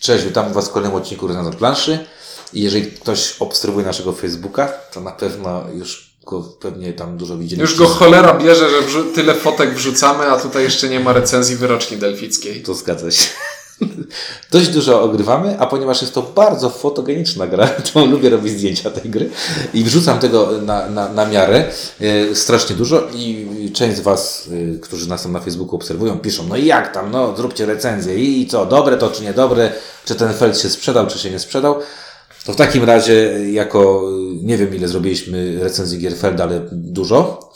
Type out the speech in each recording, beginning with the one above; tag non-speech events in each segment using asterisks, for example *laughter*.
Cześć, witam Was w kolejnym odcinku Rezonans planszy. I jeżeli ktoś obserwuje naszego Facebooka, to na pewno już go pewnie tam dużo widzieliście. Już go cholera bierze, że tyle fotek wrzucamy, a tutaj jeszcze nie ma recenzji wyroczni delfickiej. To zgadza się. *laughs* Dość dużo ogrywamy, a ponieważ jest to bardzo fotogeniczna gra, *laughs* to lubię robić zdjęcia tej gry i wrzucam tego na, na, na miarę e, strasznie dużo i część z Was, e, którzy nas tam na Facebooku obserwują, piszą, no i jak tam, no zróbcie recenzję i co, dobre to czy niedobre, czy ten felt się sprzedał, czy się nie sprzedał. To w takim razie, jako e, nie wiem ile zrobiliśmy recenzji gier Felda, ale dużo,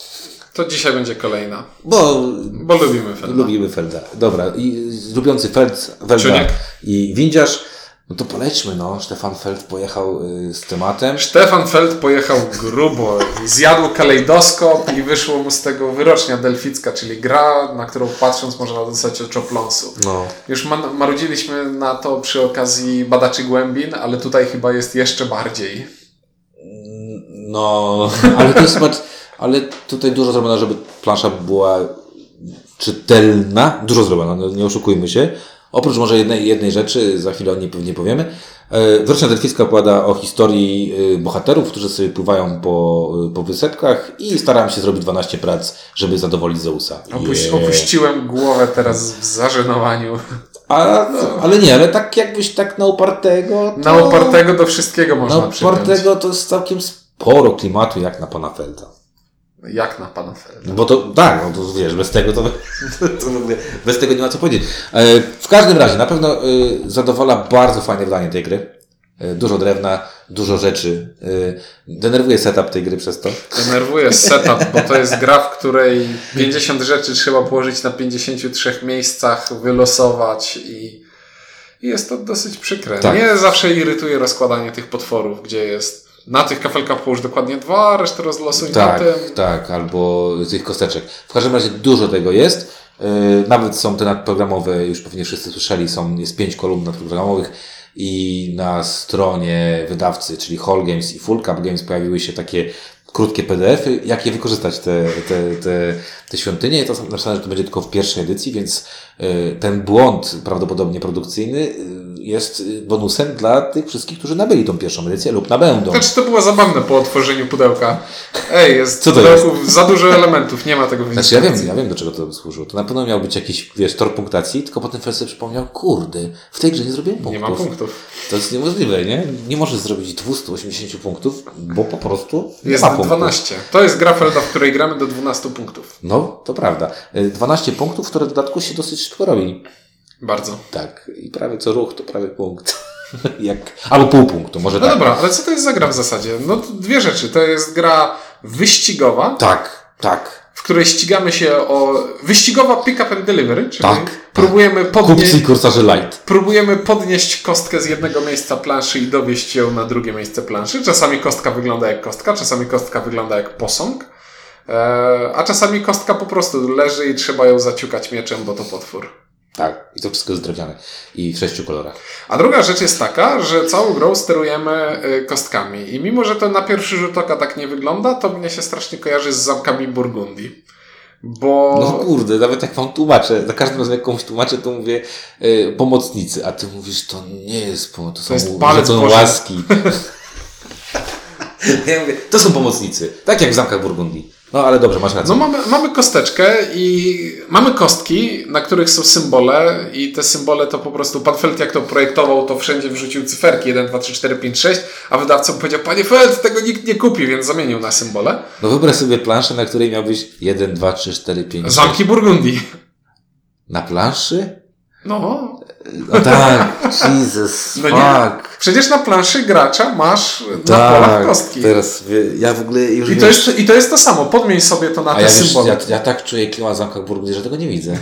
To dzisiaj będzie kolejna, bo bo lubimy Felda. Lubimy Felda. Dobra, i lubiący Feld, Felda Czuniek. i windziarz, no to polećmy, no. Stefan Feld pojechał y, z tematem. Stefan Feld pojechał grubo, zjadł kalejdoskop i wyszło mu z tego wyrocznia delficka, czyli gra, na którą patrząc można dostać oczopląsu. No. Już ma- marudziliśmy na to przy okazji badaczy głębin, ale tutaj chyba jest jeszcze bardziej. No, *laughs* ale to jest ale tutaj dużo zrobiono, żeby plansza była czytelna. Dużo zrobiono, no, nie oszukujmy się. Oprócz może jednej, jednej rzeczy, za chwilę o niej pewnie powiemy. E, Wyrocznia Delficka opowiada o historii y, bohaterów, którzy sobie pływają po, y, po wysepkach i starałem się zrobić 12 prac, żeby zadowolić Zeusa. Opuś- Yeah. Opuściłem głowę teraz w zażenowaniu. A, ale nie, ale tak jakbyś tak na upartego. To, Na opartego do wszystkiego można Na upartego to jest całkiem sporo klimatu jak na pana Felda. Jak na pana Felda. No bo to, tak, no to wiesz, bez tego to, *laughs* to w ogóle, bez tego nie ma co powiedzieć. E, w każdym razie, na pewno e, zadowala bardzo fajne wydanie tej gry. E, dużo drewna, dużo rzeczy. Denerwuje setup tej gry przez to. Denerwuje setup, bo to jest gra, w której 50 rzeczy trzeba położyć na 53 miejscach, wylosować i, i jest to dosyć przykre. Tak. Nie zawsze irytuje rozkładanie tych potworów, gdzie jest na tych kafelkach połóż dokładnie dwa, resztę rozlosuj Tak, na tym. tak, albo z tych kosteczek. W każdym razie dużo tego jest. Yy, Nawet są te nadprogramowe, już pewnie wszyscy słyszeli, są, jest pięć kolumn nadprogramowych i na stronie wydawcy, czyli Hall Games i Full Cup Games pojawiły się takie krótkie PDF-y, jak je wykorzystać, te, te, te, te świątynie. To napisane, że to będzie tylko w pierwszej edycji, więc yy, ten błąd prawdopodobnie produkcyjny yy, jest yy, bonusem dla tych wszystkich, którzy nabyli tą pierwszą edycję lub nabędą. Znaczy to było zabawne po otworzeniu pudełka. Ej, jest Co to pudełku za dużo elementów, nie ma tego w Znaczy ja wiem, ja wiem do czego to służyło. To na pewno miał być jakiś, wiesz, tor punktacji, tylko potem Fel sobie przypomniał, kurde, w tej grze nie zrobiłem punktów. Nie ma punktów. To jest niemożliwe, nie? Nie możesz zrobić 280 punktów, bo po prostu nie Jest ma punktów. 12. To jest gra Felda, w której gramy do 12 punktów. No, to prawda. Y, 12 punktów, które w dodatku się dosyć szybko robi. Bardzo. Tak. I prawie co ruch to prawie punkt. *laughs* Jak... Albo pół punktu, może No tak. dobra, ale co to jest za gra w zasadzie? No dwie rzeczy. To jest gra wyścigowa, Tak, tak. w której ścigamy się o... Wyścigowa pick up and delivery, czyli Tak, próbujemy, podnieść, Kupcy i kursarze light. próbujemy podnieść kostkę z jednego miejsca planszy i dowieść ją na drugie miejsce planszy. Czasami kostka wygląda jak kostka, czasami kostka wygląda jak posąg, e, a czasami kostka po prostu leży i trzeba ją zaciukać mieczem, bo to potwór. Tak. I to wszystko jest drewniane. I w sześciu kolorach. A druga rzecz jest taka, że całą grą sterujemy y, kostkami. I mimo, że to na pierwszy rzut oka tak nie wygląda, to mnie się strasznie kojarzy z zamkami Burgundii. Bo. No kurde, nawet jak wam tłumaczę, za każdym razem jak komuś tłumaczę, to mówię e, pomocnicy, a ty mówisz, to nie jest pomoc, to są, jest palec to łaski. *laughs* ja mówię, to są pomocnicy, tak jak w zamkach Burgundii. No ale dobrze, masz rację. No mamy, mamy kosteczkę i mamy kostki, na których są symbole i te symbole to po prostu pan Feld jak to projektował, to wszędzie wrzucił cyferki 1, 2, 3, 4, 5, 6, a wydawca powiedział, panie Feld, tego nikt nie kupi, więc zamienił na symbole. No wyobraź sobie planszę, na której miałbyś 1, 2, 3, 4, 5, 6. Zamki Burgundii. Na planszy? No, No tak, Jesus, *laughs* No nie. fuck. Przecież na planszy gracza masz na polach Tak, kostki. teraz ja w ogóle już I to, wiesz, jest, I to jest to samo. Podmień sobie to na A te ja, wiesz, symbole. ja, ja tak czuję klimat zamkach Burgundii, że tego nie widzę.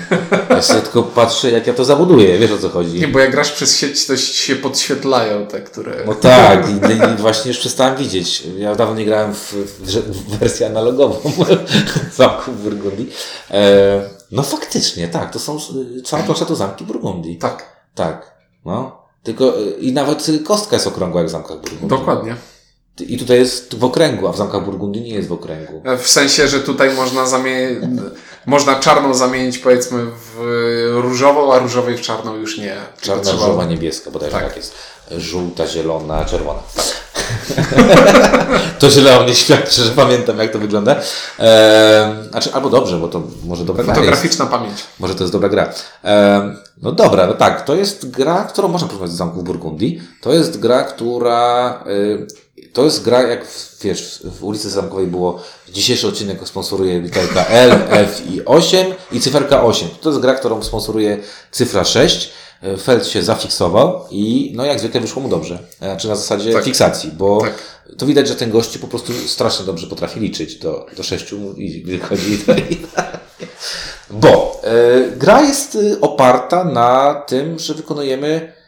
Ja sobie tylko patrzę, jak ja to zabuduję, wiesz o co chodzi. Nie, bo jak grasz przez sieć, to się podświetlają te, które... No tak, i, i właśnie już przestałem widzieć. Ja dawno nie grałem w, w, w wersję analogową *laughs* zamków Burgundii. E, no faktycznie, tak, to są, cała plansza to zamki Burgundii. Tak, Tak, no. Tylko, e, i nawet kostka jest okrągła jak w zamkach Burgundii. dokładnie. I tutaj jest w okręgu, a w zamkach Burgundii nie jest w okręgu. W sensie, że tutaj można zamie... można czarną zamienić powiedzmy w różową, a różowej w czarną już nie. Czarna, trzeba- różowa, niebieska, bodajże Tak. tak jest. Żółta, zielona, czerwona. *laughs* to źle o mnie świadczy, że pamiętam jak to wygląda. Ehm, znaczy, albo dobrze, bo to może dobra gra. Fotograficzna pamięć. Może to jest dobra gra. Ehm, no dobra, no tak, to jest gra, którą można porównać do Zamku w Burgundii. To jest gra, która... Y, to jest gra, jak wiesz, w ulicy Zamkowej było, dzisiejszy odcinek sponsoruje literka L, F i 8 i cyferka 8. To jest gra, którą sponsoruje cyfra 6. Y, Feld się zafiksował i no jak zwykle wyszło mu dobrze. Znaczy na zasadzie Tak. fiksacji, bo Tak. to widać, że ten gości po prostu strasznie dobrze potrafi liczyć do, do sześciu i gdy chodzi *laughs* to i Bo e, gra jest e, oparta na tym, że wykonujemy e,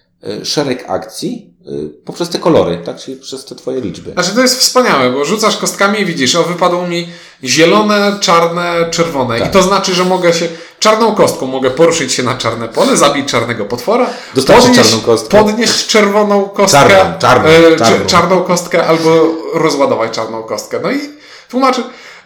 szereg akcji e, poprzez te kolory, tak? Czyli przez te twoje liczby. Znaczy to jest wspaniałe, bo rzucasz kostkami i widzisz, o wypadło mi zielone, czarne, czerwone. Tak. I to znaczy, że mogę się czarną kostką mogę poruszyć się na czarne pole, zabić czarnego potwora, Dostarczyć czarną kostkę. podnieść czerwoną kostkę, Czarną, czarną, e, czarną. cz- czarną kostkę albo rozładować czarną kostkę. No i tłumaczy.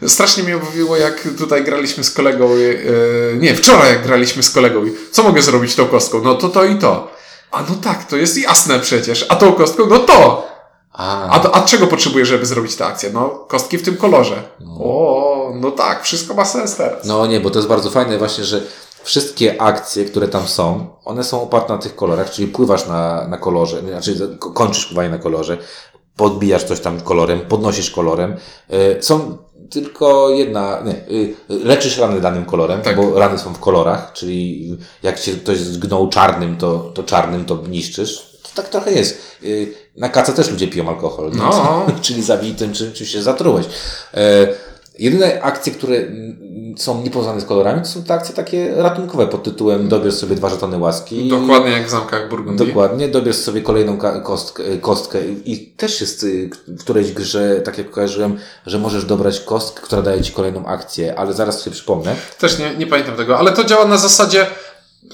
Strasznie mnie bawiło, jak tutaj graliśmy z kolegą. e, nie, wczoraj jak graliśmy z kolegą. Co mogę zrobić tą kostką? No to to i to. A no tak, to jest jasne przecież. A tą kostką? No to. A, A, do- a czego potrzebuję, żeby zrobić tę akcję? No, kostki w tym kolorze. O, no tak, wszystko ma sens teraz. no nie, bo to jest bardzo fajne właśnie, że wszystkie akcje, które tam są, one są oparte na tych kolorach, czyli pływasz na, na kolorze, znaczy ko- kończysz pływanie na kolorze, podbijasz coś tam kolorem, podnosisz kolorem. Y, Są tylko jedna, nie, y, leczysz rany danym kolorem, Tak. bo rany są w kolorach, czyli jak cię ktoś zgnął czarnym, to, to czarnym to niszczysz. To tak trochę jest. Y, Na kace też ludzie piją alkohol? No. *laughs* czyli zabij tym, czym, czym się zatrułeś. E, Jedyne akcje, które są niepowiązane z kolorami, to są te akcje takie ratunkowe pod tytułem dobierz sobie dwa żetony łaski. Dokładnie jak w zamkach Burgundii. Dokładnie, dobierz sobie kolejną kostkę, kostkę i też jest y, w którejś grze, tak jak kojarzyłem, że możesz dobrać kostkę, która daje ci kolejną akcję, ale zaraz sobie przypomnę. Też nie, nie pamiętam tego, ale to działa na zasadzie,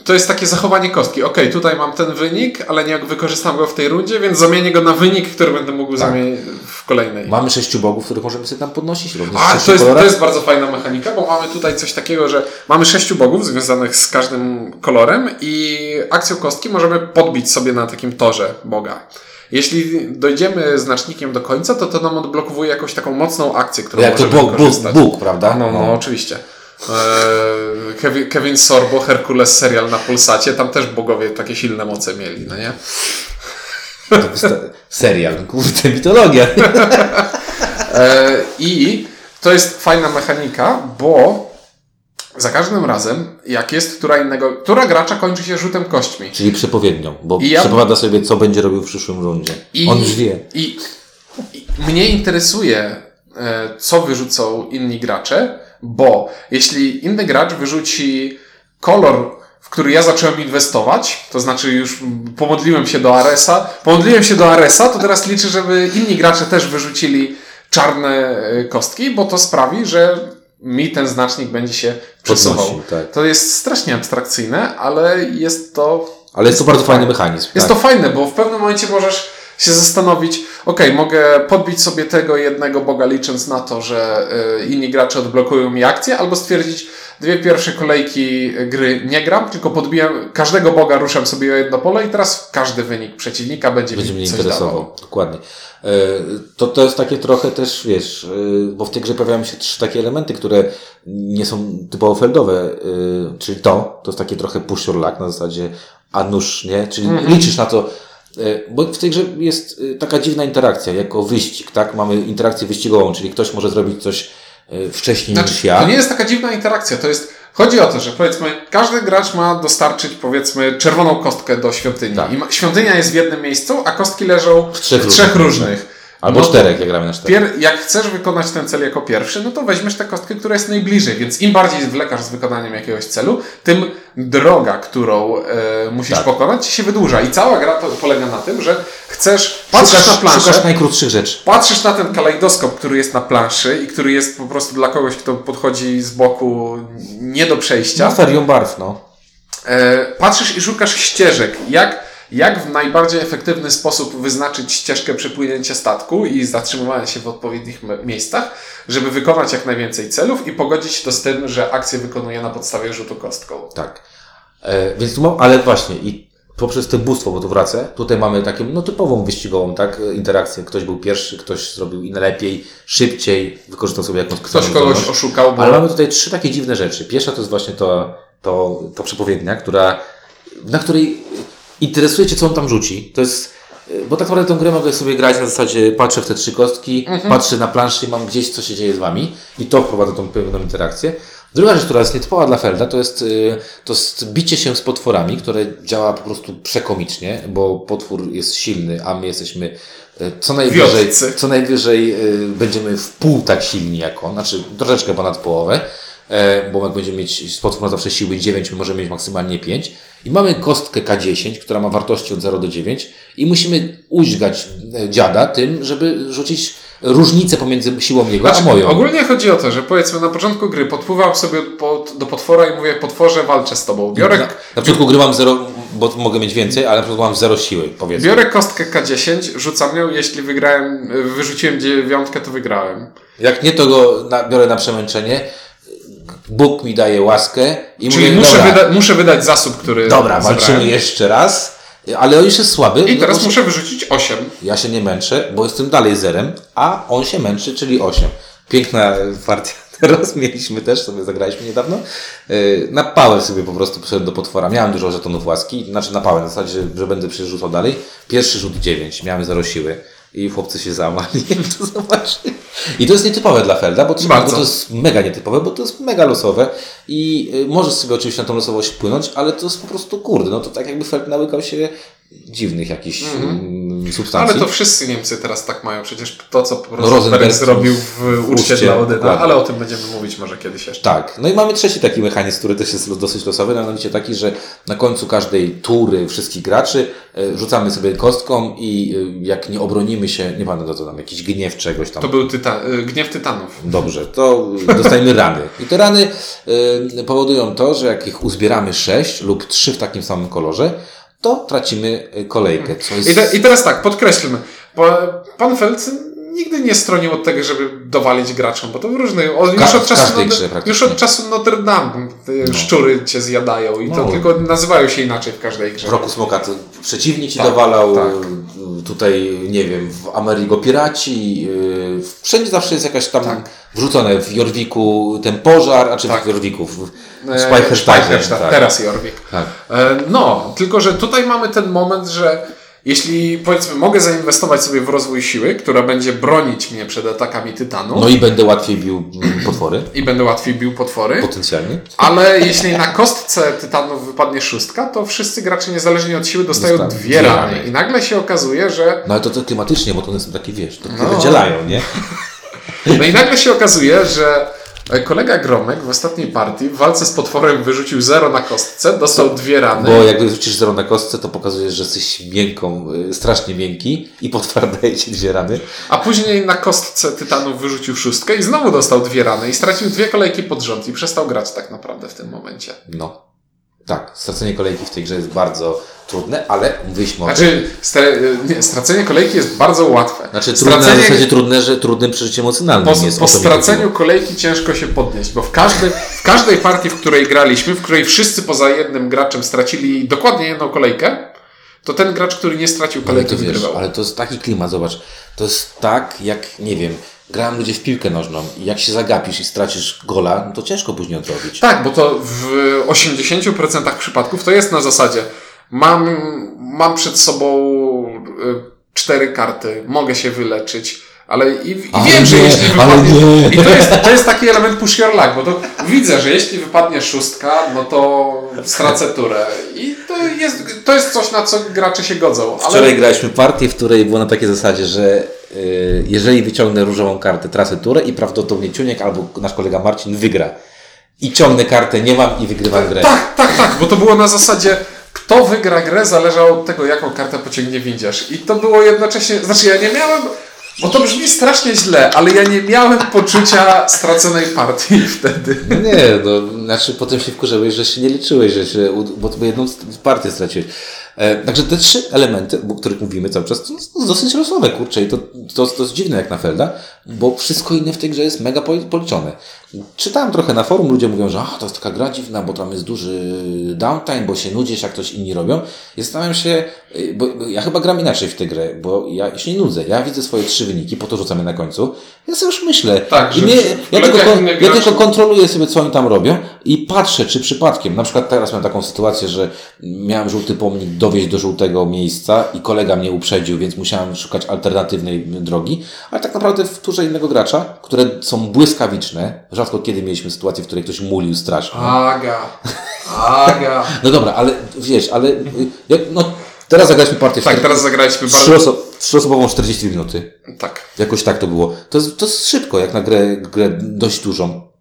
to jest takie zachowanie kostki. Okej, tutaj mam ten wynik, ale nie wykorzystam go w tej rundzie, więc zamienię go na wynik, który będę mógł Tak. zamienić w kolejnej. Mamy sześciu bogów, których możemy sobie tam podnosić również A, to jest, to jest bardzo fajna mechanika, bo mamy tutaj coś takiego, że mamy sześciu bogów związanych z każdym kolorem i akcją kostki możemy podbić sobie na takim torze boga. Jeśli dojdziemy znacznikiem do końca, to to nam odblokowuje jakąś taką mocną akcję, którą Jak to możemy Bóg, Bóg, wykorzystać. Bóg, prawda? No, no, oczywiście. Eee, Kevin, Kevin Sorbo, Herkules serial na Pulsacie, tam też bogowie takie silne moce mieli, no nie? Serial, kurde, mitologia. Eee, *laughs* I to jest fajna mechanika, bo za każdym razem, jak jest która innego, która gracza kończy się rzutem kośćmi. Czyli przepowiednią, bo I ja- przepowiada sobie, co będzie robił w przyszłym rundzie. I, On już wie. I, i mnie interesuje, e, co wyrzucą inni gracze, bo jeśli inny gracz wyrzuci kolor, w który ja zacząłem inwestować, to znaczy już pomodliłem się do Aresa, pomodliłem się do Aresa, to teraz liczę, żeby inni gracze też wyrzucili czarne e, kostki, bo to sprawi, że mi ten znacznik będzie się przesuwał. Tak. To jest strasznie abstrakcyjne, ale jest to Ale jest to bardzo fajny mechanizm. jest tak. to fajne, bo w pewnym momencie możesz się zastanowić, ok, mogę podbić sobie tego jednego boga licząc na to, że y, inni gracze odblokują mi akcję, albo stwierdzić, dwie pierwsze kolejki gry nie gram, tylko podbijam każdego boga, ruszam sobie o jedno pole i teraz każdy wynik przeciwnika będzie, będzie mi mnie coś interesował. dawał. Dokładnie. E, To, to jest takie trochę też, wiesz, e, bo w tej grze pojawiają się trzy takie elementy, które nie są typowo feldowe, e, czyli to, to jest takie trochę push your luck na zasadzie a nóż, nie? Czyli Mhm. liczysz na to, bo w tej grze jest e, taka dziwna interakcja, jako wyścig, tak? Mamy interakcję wyścigową, czyli ktoś może zrobić coś e, wcześniej niż Znaczy, ja. to nie jest taka dziwna interakcja, to jest, chodzi o to, że powiedzmy, każdy gracz ma dostarczyć powiedzmy czerwoną kostkę do świątyni. Tak. I ma, świątynia jest w jednym miejscu, a kostki leżą w trzech trzech, różnych, różnych. Albo No, czterech, jak gramy na czterech. Jak chcesz wykonać ten cel jako pierwszy, no to weźmiesz tę kostkę, która jest najbliżej, więc im bardziej zwlekasz z wykonaniem jakiegoś celu, tym droga, którą e, musisz Tak. pokonać, się wydłuża. I cała gra to polega na tym, że chcesz, patrzysz Szukasz, na planszę, szukasz najkrótszych rzeczy. patrzysz na ten kalejdoskop, który jest na planszy i który jest po prostu dla kogoś, kto podchodzi z boku nie do przejścia. No, barw, no. E, patrzysz i szukasz ścieżek, jak jak w najbardziej efektywny sposób wyznaczyć ścieżkę przepłynięcia statku i zatrzymywania się w odpowiednich miejscach, żeby wykonać jak najwięcej celów i pogodzić to z tym, że akcję wykonuje na podstawie rzutu kostką. Tak. E, więc tu mam, ale właśnie i poprzez to bóstwo, bo tu wracę, tutaj mamy taką no, typową wyścigową tak, interakcję. Ktoś był pierwszy, ktoś zrobił lepiej, szybciej, wykorzystał sobie jakąś Ktoś kogoś zdolność. oszukał, bo Ale mamy tutaj trzy takie dziwne rzeczy. Pierwsza to jest właśnie to, to, to przepowiednia, która, na której interesuje Cię, co on tam rzuci. To jest, y, bo tak naprawdę tę grę mogę sobie grać na zasadzie patrzę w te trzy kostki, patrzę na planszy i mam gdzieś, co się dzieje z Wami i to wprowadza tą pewną interakcję. Druga rzecz, która jest nietypowa dla Felda, to jest, y, to jest bicie się z potworami, które działa po prostu przekomicznie, bo potwór jest silny, a my jesteśmy y, co najwyżej, Wiotcy. co najwyżej będziemy w pół tak silni jak on, znaczy troszeczkę ponad połowę, e, bo jak będziemy mieć z potwór zawsze siły 9, my możemy mieć maksymalnie 5. I mamy kostkę K10, która ma wartości od 0 do 9 i musimy uźgać e, dziada tym, żeby rzucić różnicę pomiędzy siłą jego a Znaczy, moją. ogólnie chodzi o to, że powiedzmy na początku gry podpływam sobie pod, do potwora i mówię, potworze walczę z tobą. Biorę, Na, na początku gry mam 0, bo mogę mieć więcej, ale na przykład mam 0 siły, powiedzmy. biorę kostkę K10, rzucam ją, jeśli wygrałem, wyrzuciłem dziewiątkę, to wygrałem. Jak nie, to go na, biorę na przemęczenie. Bóg mi daje łaskę i Czyli mówię, muszę, dobra, wyda- muszę wydać zasób, który dobra zebrałem. walczymy jeszcze raz, ale on już jest słaby. I no teraz bo- muszę wyrzucić 8. Ja się nie męczę, bo jestem dalej zerem, a on się męczy, czyli 8. Piękna partia. *laughs* Teraz mieliśmy też, sobie zagraliśmy niedawno. Yy, Na pałę sobie po prostu poszedłem do potwora. Miałem dużo żetonów łaski, znaczy na pałę, na zasadzie, że będę przerzucał dalej. Pierwszy rzut 9, miałem 0 siły. I chłopcy się załamali, *laughs* to zobaczyli. I to jest nietypowe dla Felda, bo, trzeba, bo to jest mega nietypowe, bo to jest mega losowe. I y, możesz sobie oczywiście na tą losowość wpłynąć, ale to jest po prostu kurde, no to tak jakby Feld nałykał się dziwnych jakichś mm, substancji. Ale to wszyscy Niemcy teraz tak mają. Przecież to, co po prostu Rosenberg Rosenberg zrobił w uczcie dla Odyna, ale o tym będziemy mówić może kiedyś jeszcze. Tak. No i mamy trzeci taki mechanizm, który też jest dosyć losowy, mianowicie taki, że na końcu każdej tury wszystkich graczy e, rzucamy sobie kostką i e, jak nie obronimy się, nie pamiętam co tam, jakiś gniew czegoś tam. To był tyta- y, Gniew Tytanów. Dobrze, to dostajemy rany. I te rany powodują to, że jak ich uzbieramy sześć lub trzy w takim samym kolorze, to tracimy y, kolejkę. Jest... I, te, I teraz tak, podkreślmy. Bo pan Felc nigdy nie stronił od tego, żeby dowalić graczom, bo to w różnych. On, Ka- już, od czasu, praktycznie. już od czasu Notre Dame te szczury cię zjadają i to No. tylko nazywają się inaczej w każdej grze. W roku Smoka to przeciwnik ci Tak, dowalał, tak. y, tutaj, nie wiem, w Amerigo Piraci, y, wszędzie zawsze jest jakaś tam Tak. Wrzucone w Jorwiku ten pożar, a czy Tak. w Jorwiku, w E, Speicherstadt, tak. teraz Jorvik. Tak. E, No, tylko że tutaj mamy ten moment, że jeśli powiedzmy mogę zainwestować sobie w rozwój siły, która będzie bronić mnie przed atakami Tytanu No i będę łatwiej bił mm, potwory, i będę łatwiej bił potwory, potencjalnie. ale jeśli na kostce Tytanów wypadnie szóstka, to wszyscy gracze niezależnie od siły dostają Dostaną dwie rany. I nagle się okazuje, że No ale to, to klimatycznie, bo to one są takie, wiesz, to No. wydzielają, nie? No i nagle się okazuje, że kolega Gromek w ostatniej partii w walce z potworem wyrzucił 0 na kostce, dostał dwie rany. Bo jak wyrzucisz zero na kostce, to pokazujesz, że jesteś miękką, y, strasznie miękki i potwór daje ci dwie rany. A później na kostce Tytanów wyrzucił szóstkę i znowu dostał dwie rany i stracił dwie kolejki pod rząd i przestał grać tak naprawdę w tym momencie. No. Tak, stracenie kolejki w tej grze jest bardzo trudne, ale tym. Znaczy, stre, nie, stracenie kolejki jest bardzo łatwe. Znaczy trudne, stracenie, zasadzie trudne, że trudnym przeżyciem emocjonalnym po, jest. po straceniu kolejki ciężko się podnieść, bo w każdej, w każdej partii, w której graliśmy, w której wszyscy poza jednym graczem stracili dokładnie jedną kolejkę, to ten gracz, który nie stracił kolejki, to wiesz, wygrywał. ale to jest taki klimat, zobacz. To jest tak, jak, nie wiem, grałem ludzie w piłkę nożną i jak się zagapisz i stracisz gola, no to ciężko później odrobić. Tak, bo to w 80% przypadków to jest na zasadzie mam, mam przed sobą y, cztery karty, mogę się wyleczyć, ale i, i Ale wiem, że nie, jeśli ale wypadnie... nie. I to jest, to jest taki element push your luck, bo to widzę, że jeśli wypadnie szóstka, no to stracę turę. I to jest, to jest coś, na co gracze się godzą. Ale Wczoraj graliśmy partię, w której było na takiej zasadzie, że jeżeli wyciągnę różową kartę, tracę turę i prawdopodobnie Ciuniek albo nasz kolega Marcin wygra. I ciągnę kartę, nie mam i wygrywam grę. Tak, tak, tak, bo to było na zasadzie, kto wygra grę, zależało od tego, jaką kartę pociągnie windziarz. I to było jednocześnie, znaczy ja nie miałem, bo to brzmi strasznie źle, ale ja nie miałem poczucia straconej partii *laughs* wtedy. No nie, no, znaczy potem się wkurzyłeś, że się nie liczyłeś, że się, bo to jedną partię straciłeś. E, także te trzy elementy, o których mówimy cały czas, to są dosyć losowe, kurczę, i to, to, to jest dziwne jak na Felda, bo wszystko inne w tej grze jest mega poli- policzone. Czytałem trochę na forum, ludzie mówią, że "A, to jest taka gra dziwna, bo tam jest duży downtime, bo się nudzisz, jak ktoś inni robią. I zastanawiam się, y, bo ja chyba gram inaczej w tę grę, bo ja się nie nudzę. Ja widzę swoje trzy wyniki, po to rzucamy na końcu. Ja sobie już myślę. Tak, I mnie, ja, tylko, ja tylko kontroluję sobie, co oni tam robią i patrzę, czy przypadkiem, na przykład teraz miałem taką sytuację, że miałem żółty pomnik dowieść do żółtego miejsca i kolega mnie uprzedził, więc musiałem szukać alternatywnej drogi, ale tak naprawdę w turze innego gracza, które są błyskawiczne, rzadko kiedy mieliśmy sytuację, w której ktoś mulił strasznie. Aga. Aga. *laughs* No dobra, ale wiesz, ale no, teraz zagraliśmy partię Tak, teraz zagraliśmy trzy bardzo... oso- trzyosobową 40 minuty. Tak. Jakoś tak to było. To jest, to jest szybko, jak na grę, grę dość dużą.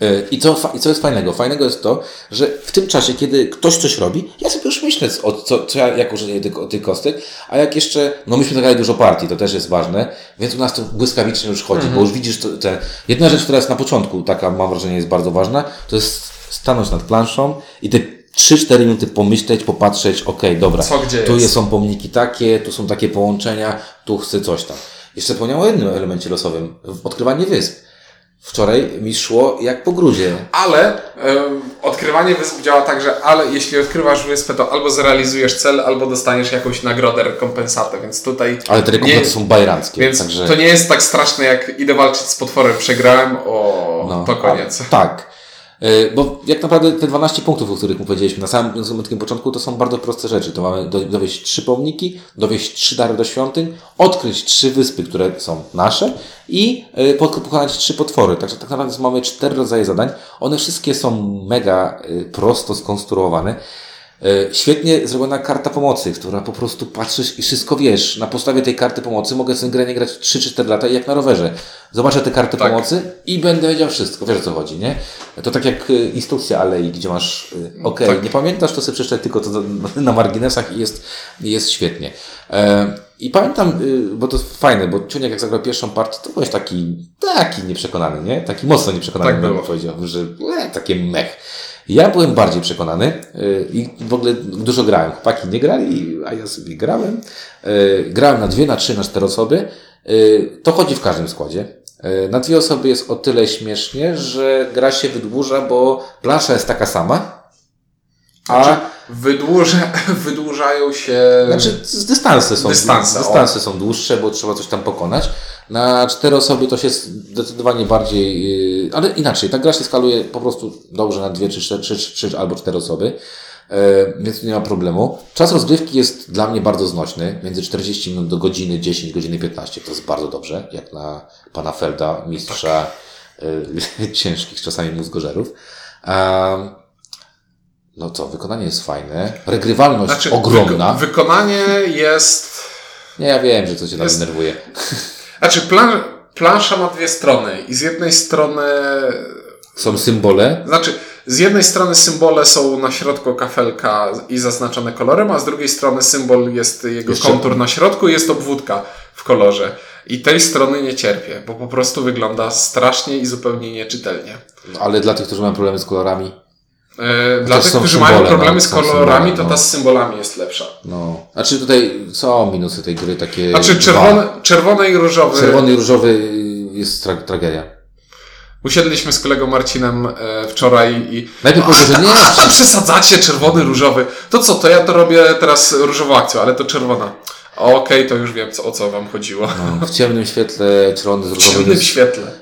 Yy, I co, I co jest fajnego? Fajnego jest to, że w tym czasie, kiedy ktoś coś robi, ja sobie już myślę, o co, co ja, jak użyję tych, tych kostek, a jak jeszcze, no myśmy zagrali dużo partii, to też jest ważne, więc u nas to błyskawicznie już chodzi, bo już widzisz, to, te, jedna rzecz, która jest na początku, taka mam wrażenie jest bardzo ważna, to jest stanąć nad planszą i te 3-4 minuty pomyśleć, popatrzeć, okej, dobra, Co gdzie tu jest, są pomniki takie, tu są takie połączenia, tu chcę coś tam. Jeszcze wspomniałem o jednym elemencie losowym, odkrywanie wysp. Wczoraj mi szło jak po grudzie. Ale e, odkrywanie wysp działa tak, że ale jeśli odkrywasz wyspę, to albo zrealizujesz cel, albo dostaniesz jakąś nagrodę, rekompensatę, więc tutaj... Ale te rekompensaty nie- są bajeranckie, Więc także... to nie jest tak straszne, jak idę walczyć z potworem, przegrałem, o, No, to koniec. A, tak. Y, Bo jak naprawdę te 12 punktów, o których mu powiedzieliśmy na samym, na samym początku, to są bardzo proste rzeczy. To mamy do, dowieść trzy pomniki, dowieść trzy dary do świątyń, odkryć trzy wyspy, które są nasze i pok- pokonać trzy potwory. Także tak naprawdę mamy cztery rodzaje zadań. One wszystkie są mega y, prosto skonstruowane. Y, Świetnie zrobiona karta pomocy, która po prostu patrzysz i wszystko wiesz. Na podstawie tej karty pomocy mogę tę grę nie grać 3 czy 4 lata i jak na rowerze. Zobaczę tę kartę Tak. pomocy i będę wiedział wszystko. Wiesz o co chodzi, nie? To tak jak y, instrukcja alei, gdzie masz, y, okej, Tak. nie pamiętasz, to sobie przeczytaj tylko to *laughs* na- marginesach i jest, jest świetnie. E, I pamiętam, bo to jest fajne, bo Ciuniek jak zagrał pierwszą partię, to byłeś taki, taki nieprzekonany, nie? Taki mocno nieprzekonany, Tak bym powiedział, że e, takie mech. Ja byłem bardziej przekonany y, i w ogóle dużo grałem. Chłopaki nie grali, a ja sobie grałem. Y, Grałem na dwie, na trzy, na cztery osoby. Y, To chodzi w każdym składzie. Na dwie osoby jest o tyle śmiesznie, że gra się wydłuża, bo plansza jest taka sama. A Znaczy, wydłuża, *laughs* wydłużają się... znaczy, z- dystanse są, Dystanse, o. dystanse są dłuższe, bo trzeba coś tam pokonać. Na cztery osoby to się zdecydowanie bardziej, yy, ale inaczej, ta gra się skaluje po prostu dobrze na dwie, czy trzy, trzy, trzy albo cztery osoby, yy, więc tu nie ma problemu. Czas rozgrywki jest dla mnie bardzo znośny, między 40 minut do godziny 10, godziny 15, to jest bardzo dobrze, jak na pana Felda, mistrza yy, *laughs* ciężkich czasami mózgożerów. Um, no co, wykonanie jest fajne, regrywalność Znaczy, ogromna. wyko- wykonanie jest... Nie, ja wiem, że to cię tam Jest- denerwuje. Znaczy, plan, plansza ma dwie strony i z jednej strony... Są symbole. Znaczy, z jednej strony symbole są na środku kafelka i zaznaczone kolorem, a z drugiej strony symbol jest jego Jeszcze- kontur na środku i jest obwódka w kolorze. I tej strony nie cierpię, bo po prostu wygląda strasznie i zupełnie nieczytelnie. No, ale dla tych, którzy mają problemy z kolorami, E, dla tych, którzy symbole, mają problemy no, z kolorami, symbole, to no. ta z symbolami jest lepsza. no. Znaczy tutaj są minusy tej gry takie. Znaczy, dwa. czerwony, czerwony i różowy. Czerwony i różowy jest tra tragedia. Usiedliśmy z kolegą Marcinem e, wczoraj i. Najpierw powiedział, że nie, A, przesadzacie, czerwony, różowy. To co, to ja to robię teraz różową akcją, ale to czerwona. Okej, to już wiem, co, o co wam chodziło. no, w ciemnym świetle czerwony z W różowym ciemnym jest... świetle.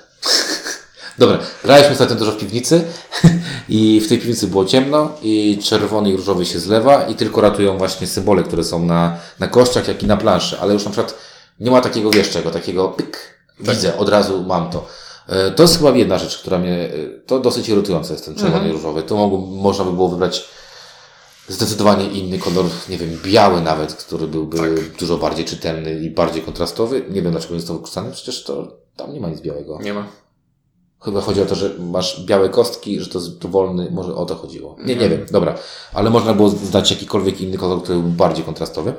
Dobra, graliśmy ostatnio dużo w piwnicy *laughs* i w tej piwnicy było ciemno i czerwony i różowy się zlewa i tylko ratują właśnie symbole, które są na, na kościach, jak i na planszy, ale już na przykład nie ma takiego, wiesz czego, takiego pyk, widzę, od razu mam to. E, To jest chyba jedna rzecz, która mnie, e, to dosyć irytujące jest ten czerwony i różowy. To mogło, można by było wybrać zdecydowanie inny kolor, nie wiem, biały nawet, który byłby dużo bardziej czytelny i bardziej kontrastowy. Nie wiem dlaczego nie został wykorzystany, przecież to tam nie ma nic białego. Nie ma. Chyba chodzi o to, że masz białe kostki, że to jest dowolny, może o to chodziło. Nie, nie wiem, dobra. Ale można było znać jakikolwiek inny kolor, który był bardziej kontrastowy.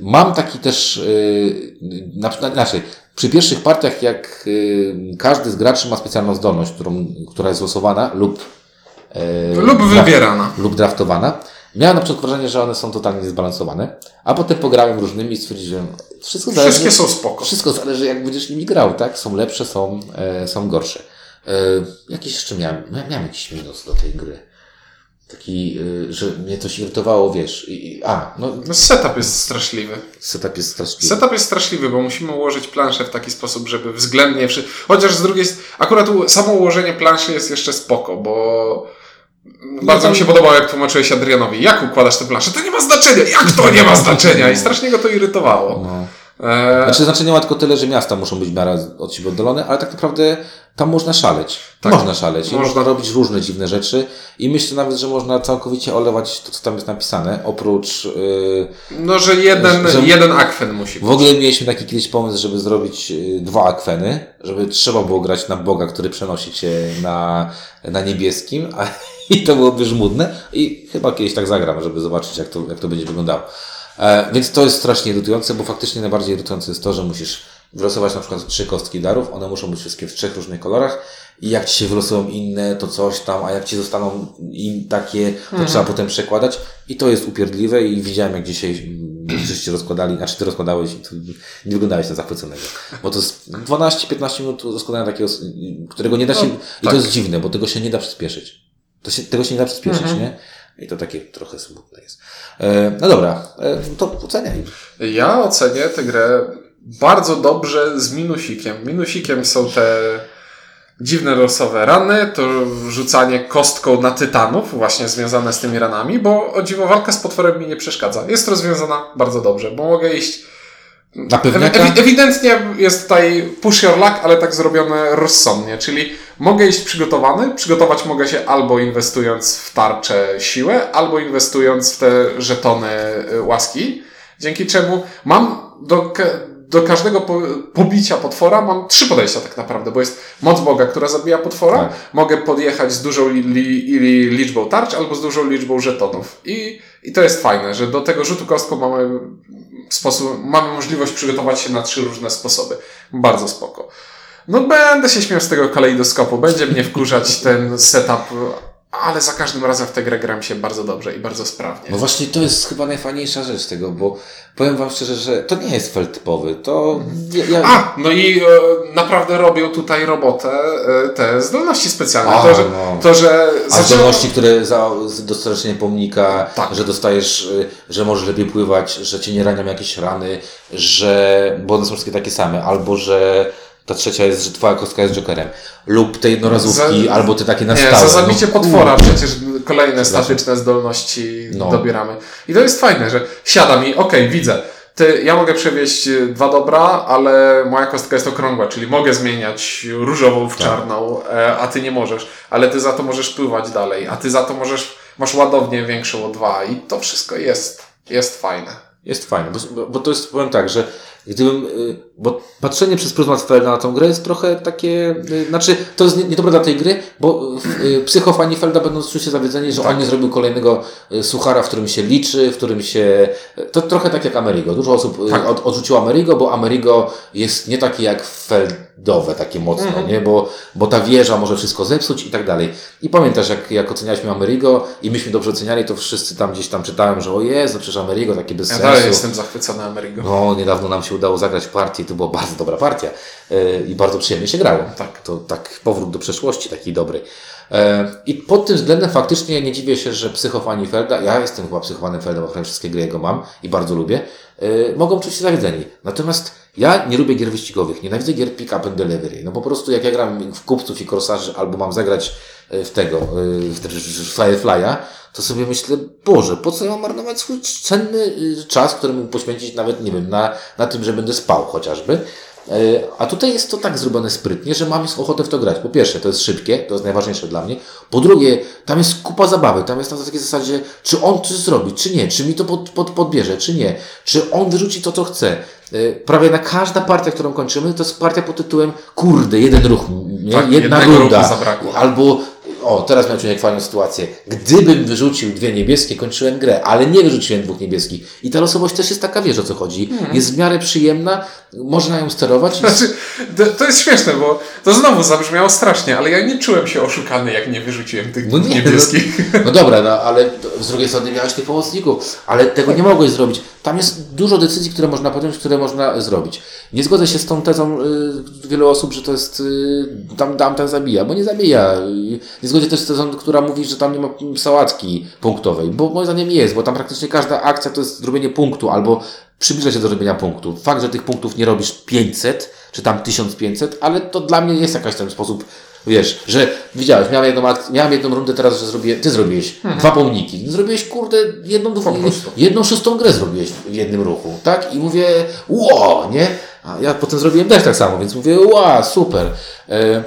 Mam taki też, yy, na, na, inaczej, przy pierwszych partiach, jak yy, każdy z graczy ma specjalną zdolność, którą, która jest losowana lub, yy, Lub wybierana. lub draftowana. Miałem na początku wrażenie, że one są totalnie niezbalansowane, a potem pograłem różnymi i stwierdziłem, wszystko zależy. Wszystkie są spoko. Wszystko zależy, jak będziesz nimi grał, tak? Są lepsze, są, e, są gorsze. E, jakiś jeszcze miałem, miałem, jakiś minus do tej gry. Taki, e, że mnie coś irytowało, wiesz. I, i, a, no, No, setup jest straszliwy. setup jest straszliwy. Setup jest straszliwy, bo musimy ułożyć planszę w taki sposób, żeby względnie wszy... Chociaż z drugiej strony, akurat samo ułożenie planszy jest jeszcze spoko, bo bardzo tam- mi się podobało, jak tłumaczyłeś Adrianowi, jak układasz tę planszę. To nie ma znaczenia! Jak to nie ma znaczenia? I strasznie go to irytowało. No. E, Znaczy znaczenie ma tylko tyle, że miasta muszą być w miarę od siebie oddalone, ale tak naprawdę tam można szaleć. Tak. Można szaleć i Można. można robić różne dziwne rzeczy i myślę nawet, że można całkowicie olewać to, co tam jest napisane, oprócz... Yy, no, że jeden, że- jeden akwen musi być. w ogóle mieliśmy taki kiedyś pomysł, żeby zrobić yy, dwa akweny, żeby trzeba było grać na Boga, który przenosi cię na, na niebieskim, a, i to byłoby żmudne i chyba kiedyś tak zagram, żeby zobaczyć, jak to, jak to będzie wyglądało. E, więc to jest strasznie irytujące, bo faktycznie najbardziej irytujące jest to, że musisz wylosować na przykład trzy kostki darów, one muszą być wszystkie w trzech różnych kolorach i jak ci się wylosują inne, to coś tam, a jak ci zostaną im takie, to trzeba potem przekładać i to jest upierdliwe i widziałem jak dzisiaj mm, *clears throat* żeście rozkładali, znaczy ty rozkładałeś i to nie wyglądałeś na zachwyconego, bo to jest 12-15 minut rozkładania takiego, którego nie da się, No, i to tak. jest dziwne, bo tego się nie da przyspieszyć. To się, tego się nie da przyspieszyć, Mhm. nie? I to takie trochę smutne jest. E, no dobra, e, to oceniaj. Ja ocenię tę grę bardzo dobrze z minusikiem. Minusikiem są te dziwne losowe rany, to rzucanie kostką na tytanów, właśnie związane z tymi ranami, bo o dziwo walka z potworem mi nie przeszkadza. Jest rozwiązana bardzo dobrze, bo mogę iść. Na pewniaka? ewi- ewidentnie jest tutaj push your luck, ale tak zrobione rozsądnie, czyli mogę iść przygotowany, przygotować mogę się albo inwestując w tarczę siłę, albo inwestując w te żetony y, łaski, dzięki czemu mam do, do każdego po, pobicia potwora mam trzy podejścia tak naprawdę, bo jest moc Boga, która zabija potwora, Tak. mogę podjechać z dużą li, li, li, liczbą tarcz albo z dużą liczbą żetonów. I, I to jest fajne, że do tego rzutu kostką mamy sposób, mamy możliwość przygotować się na trzy różne sposoby. Bardzo spoko. No będę się śmiał z tego kalejdoskopu, będzie mnie wkurzać ten setup, ale za każdym razem w tę grę gram się bardzo dobrze i bardzo sprawnie. No właśnie to jest chyba najfajniejsza rzecz tego, bo powiem wam szczerze, że to nie jest felt typowy. To ja, ja... A, no i e, naprawdę robią tutaj robotę e, te zdolności specjalne. A, to, że, no. to, że A zdolności, które za z- dostarczenie pomnika, Tak. że dostajesz, y, że możesz lepiej pływać, że cię nie ranią jakieś rany, że, bo one są wszystkie takie same, albo że ta trzecia jest, że twoja kostka jest jokerem, lub te jednorazówki, Za- albo te takie na Nie, stałe. za zabicie No, potwora kurde. przecież kolejne statyczne zdolności No. dobieramy. I to jest fajne, że siada mi, okej, widzę. Ty, ja mogę przewieźć y, dwa dobra, ale moja kostka jest okrągła, czyli mogę zmieniać różową w Tak. czarną, e, a ty nie możesz. Ale ty za to możesz pływać dalej, a ty za to możesz, masz ładownię większą o dwa i to wszystko jest, jest fajne. Jest fajne, bo, bo to jest, powiem tak, że gdybym, y, bo patrzenie przez pryzmat Felda na tą grę jest trochę takie, y, znaczy, to jest nie- niedobre dla tej gry, bo y, psychofani Felda będą czuć się zawiedzeni, że Tak. on nie zrobił kolejnego suchara, w którym się liczy, w którym się, to trochę tak jak Amerigo. Dużo osób Tak. od, odrzuciło Amerigo, bo Amerigo jest nie takie jak Feldowe, takie mocno, Mhm. nie, bo, bo ta wieża może wszystko zepsuć i tak dalej. I pamiętasz, jak, jak ocenialiśmy Amerigo i myśmy dobrze oceniali, to wszyscy tam gdzieś tam czytałem, że o Jezu, przecież Amerigo takie bez Ja sensu. dalej jestem zachwycony Amerigo. No, niedawno nam się udało zagrać partię to była bardzo dobra partia e, i bardzo przyjemnie się grało. Tak. To tak powrót do przeszłości taki dobry. E, I pod tym względem faktycznie nie dziwię się, że psychofani Felda, ja jestem chyba psychofanem Felda, bo wszystkie gry jego mam i bardzo lubię, e, mogą czuć się zawiedzeni. Natomiast ja nie lubię gier wyścigowych, nienawidzę gier pick up and delivery. No po prostu jak ja gram w kupców i korsarzy albo mam zagrać w tego, w te- w Firefly'a, to sobie myślę, Boże, po co ja mam marnować swój cenny y, czas, który mógł poświęcić nawet, nie wiem, na, na tym, że będę spał chociażby. E, A tutaj jest to tak zrobione sprytnie, że mam ochotę w to grać. Po pierwsze, to jest szybkie, to jest najważniejsze dla mnie. Po drugie, tam jest kupa zabawy. Tam jest na takiej zasadzie, czy on coś zrobi, czy nie, czy mi to pod, pod, podbierze, czy nie, czy on wyrzuci to, co chce. E, Prawie na każda partia, którą kończymy, to jest partia pod tytułem kurde, jeden ruch, nie? Tak, jedna runda. Albo o, teraz miałem jak fajną sytuację. Gdybym wyrzucił dwie niebieskie, kończyłem grę, ale nie wyrzuciłem dwóch niebieskich. I ta losowość też jest taka, wiesz o co chodzi. Jest w miarę przyjemna, można ją sterować. Znaczy, to, to jest śmieszne, bo to znowu zabrzmiało strasznie, ale ja nie czułem się oszukany, jak nie wyrzuciłem tych No nie, niebieskich. No, no dobra, no ale z drugiej strony miałeś tych pomocników, ale tego nie mogłeś zrobić. Tam jest dużo decyzji, które można podjąć, które można zrobić. Nie zgodzę się z tą tezą y, wielu osób, że to jest y, tam, tam ten zabija, bo nie zabija. Y, Nie zgodzę też z tezą, która mówi, że tam nie ma sałatki punktowej, bo moim zdaniem jest, bo tam praktycznie każda akcja to jest zrobienie punktu albo przybliża się do robienia punktu. Fakt, że tych punktów nie robisz 500 czy tam 1500, ale to dla mnie jest jakaś ten sposób Wiesz, że widziałeś, miałem jedną, akcję, miałem jedną rundę teraz, że zrobię, ty zrobiłeś dwa pomniki. Zrobiłeś, kurde, jedną, prostu. jedną szóstą grę zrobiłeś w jednym ruchu, tak? I mówię, ło, nie? A ja potem zrobiłem też tak samo, więc mówię, ła, super. E,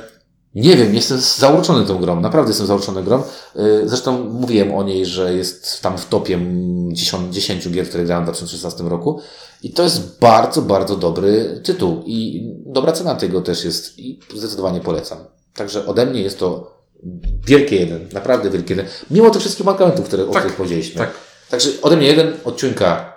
nie wiem, jestem zauroczony tą grą, naprawdę jestem zauroczony grą. E, zresztą mówiłem o niej, że jest tam w topie 10, 10 gier, które grałem w 2016 roku. I to jest bardzo, bardzo dobry tytuł. I dobra cena tego też jest. I zdecydowanie polecam. Także ode mnie jest to wielkie jeden, naprawdę wielkie jeden. Mimo tych wszystkich mankamentów, które, o Tak, których powiedzieliśmy. tak. Także ode mnie jeden odcinka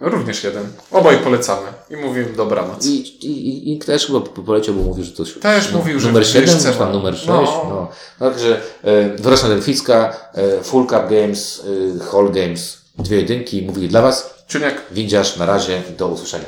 Również jeden. Obaj polecamy. I mówimy dobranoc. I, i, i, też chyba po- poleciał, bo mówił, że to Też nu- mówił, że numer 7, jeszcze czy tam numer 6. No. No. Także e, Wrocław Delficka, e, Full Cup Games, e, Hall Games, dwie jedynki mówili dla Was. Czyniak. Windziarz, na razie, do usłyszenia.